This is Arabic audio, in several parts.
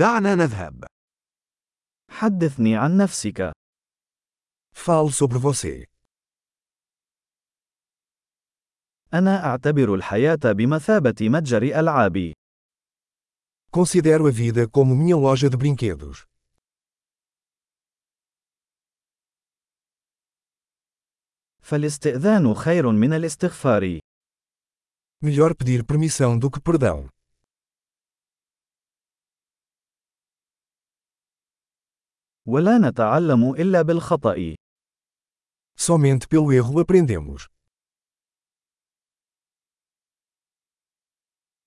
دعنا نذهب. حدثني عن نفسك. Fale sobre você. أنا أعتبر الحياة بمثابة متجر ألعاب. Considero a vida como minha loja de brinquedos. فالاستئذان خير من الاستغفار. Melhor pedir permissão do que perdão. ولا نتعلم إلا بالخطأ. Somente pelo erro aprendemos.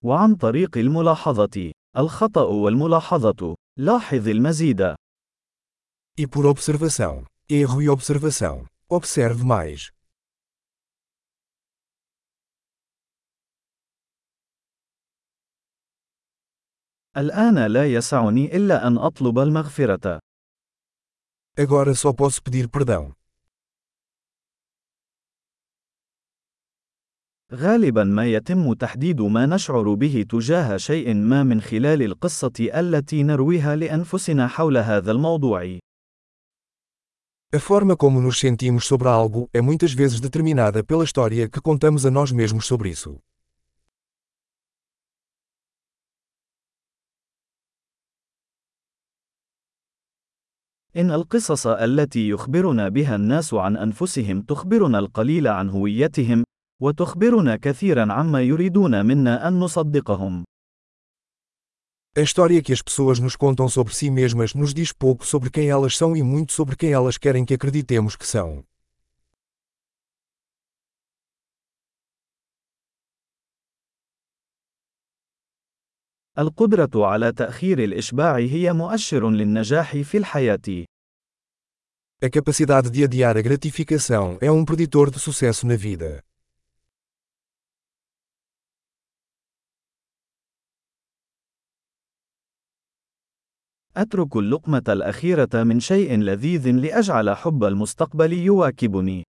وعن طريق الملاحظة. الخطأ والملاحظة. لاحظ المزيد. E por observação. Erro e observação. Observe mais. الآن لا يسعني إلا أن أطلب المغفرة. Agora só posso pedir perdão. غالبا ما يتم تحديد ما نشعر به تجاه شيء ما من خلال القصة التي نرويها لأنفسنا حول هذا الموضوع. A forma como nos sentimos sobre algo é muitas vezes determinada pela história que contamos a nós mesmos sobre isso. إن القصص التي يخبرنا بها الناس عن أنفسهم تخبرنا القليل عن هويتهم، وتخبرنا كثيرا عما يريدون منا أن نصدقهم. A história que as pessoas nos contam sobre si mesmas nos diz pouco sobre quem elas são e muito sobre quem elas querem que acreditemos que são. القدرة على تأخير الإشباع هي مؤشر للنجاح في الحياة. A capacidade de adiar a gratificação é um preditor de sucesso na vida. أترك اللقمة الأخيرة من شيء لذيذ لأجعل حب المستقبل يواكبني.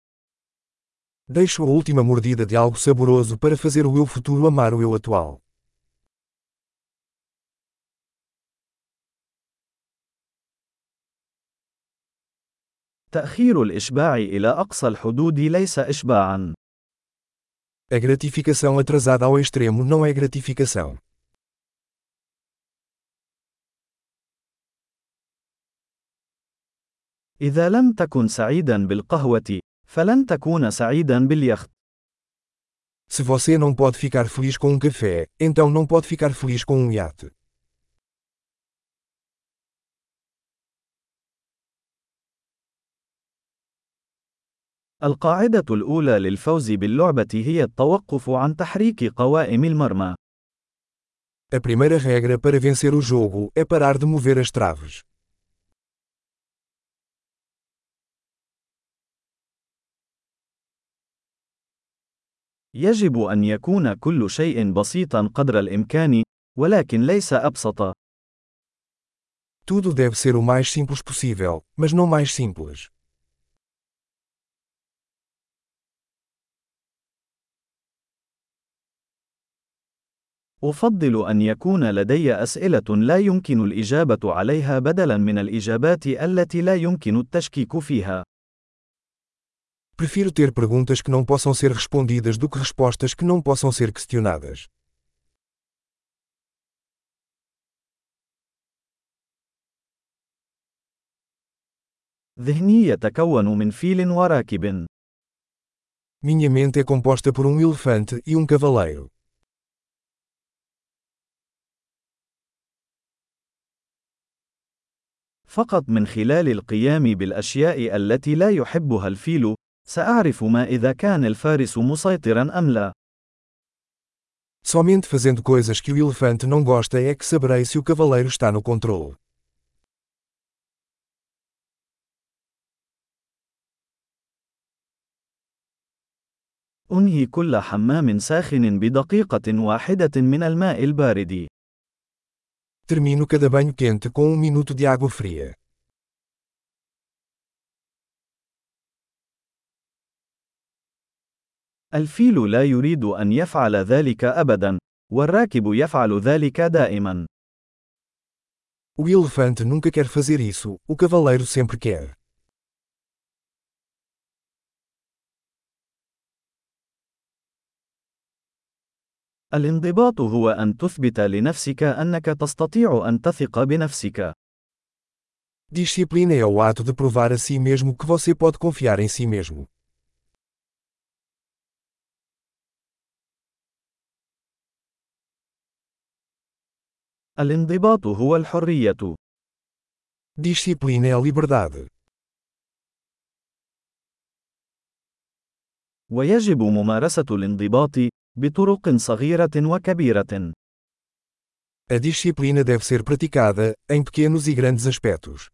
Deixo a última mordida de algo saboroso para fazer o eu futuro amar o eu atual. تأخير الإشباع إلى أقصى الحدود ليس إشباعًا. A gratificação atrasada ao extremo não é gratificação. إذا لم تكن سعيدًا بالقهوة، فلن تكون سعيدًا باليخت. Se você não pode ficar feliz com um café, então não pode ficar feliz com um iate. القاعدة الأولى للفوز باللعبة هي التوقف عن تحريك قوائم المرمى. A primeira regra para vencer o jogo é parar de mover as traves. يجب أن يكون كل شيء بسيطا قدر الإمكان، ولكن ليس أبسط. Tudo deve ser o mais simples possível, mas não mais simples. أفضل أن يكون لدي أسئلة لا يمكن الإجابة عليها بدلاً من الإجابات التي لا يمكن التشكيك فيها. Prefiro ter perguntas que não possam ser respondidas do que respostas que não possam ser questionadas. ذهني يتكون من فيل وراكب. Minha mente é composta por um elefante e um cavaleiro. فقط من خلال القيام بالأشياء التي لا يحبها الفيل، سأعرف ما إذا كان الفارس مسيطرا أم لا. Somente fazendo coisas que o elefante não gosta é que saberei se o cavaleiro está no controle. أنهي كل حمام ساخن بدقيقة واحدة من الماء البارد. Termino cada banho quente com um minuto de água fria. الفيل لا يريد أن يفعل ذلك أبدا، والراكب يفعل ذلك دائما. O elefante nunca quer fazer isso, o cavaleiro sempre quer. الانضباط هو أن تثبت لنفسك أنك تستطيع أن تثق بنفسك. Disciplina é o ato de provar a si mesmo que você pode confiar em si mesmo. الانضباط هو الحرية. Disciplina é a liberdade. ويجب ممارسة الانضباط بطرق صغيرة وكبيرة. A disciplina deve ser praticada, em pequenos e grandes aspectos.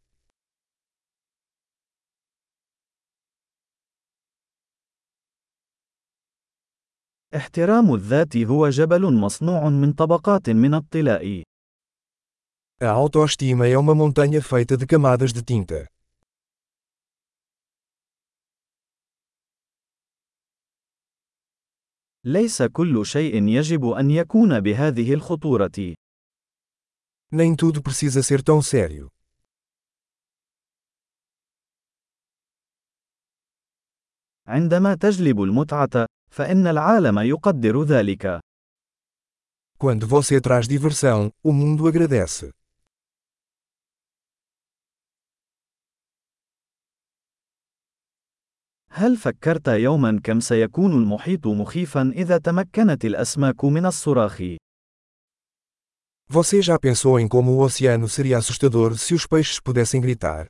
احترام الذات هو جبل مصنوع من طبقات من الطلاء. A autoestima é uma montanha feita de camadas de tinta. ليس كل شيء يجب أن يكون بهذه الخطورة. Nem tudo precisa ser tão sério. عندما تجلب المتعة، فإن العالم يقدر ذلك. Quando você traz diversão, o mundo agradece. هل فكرت يوما كم سيكون المحيط مخيفا إذا تمكنت الأسماك من الصراخ؟ Você já pensou em como o oceano seria assustador se os peixes pudessem gritar?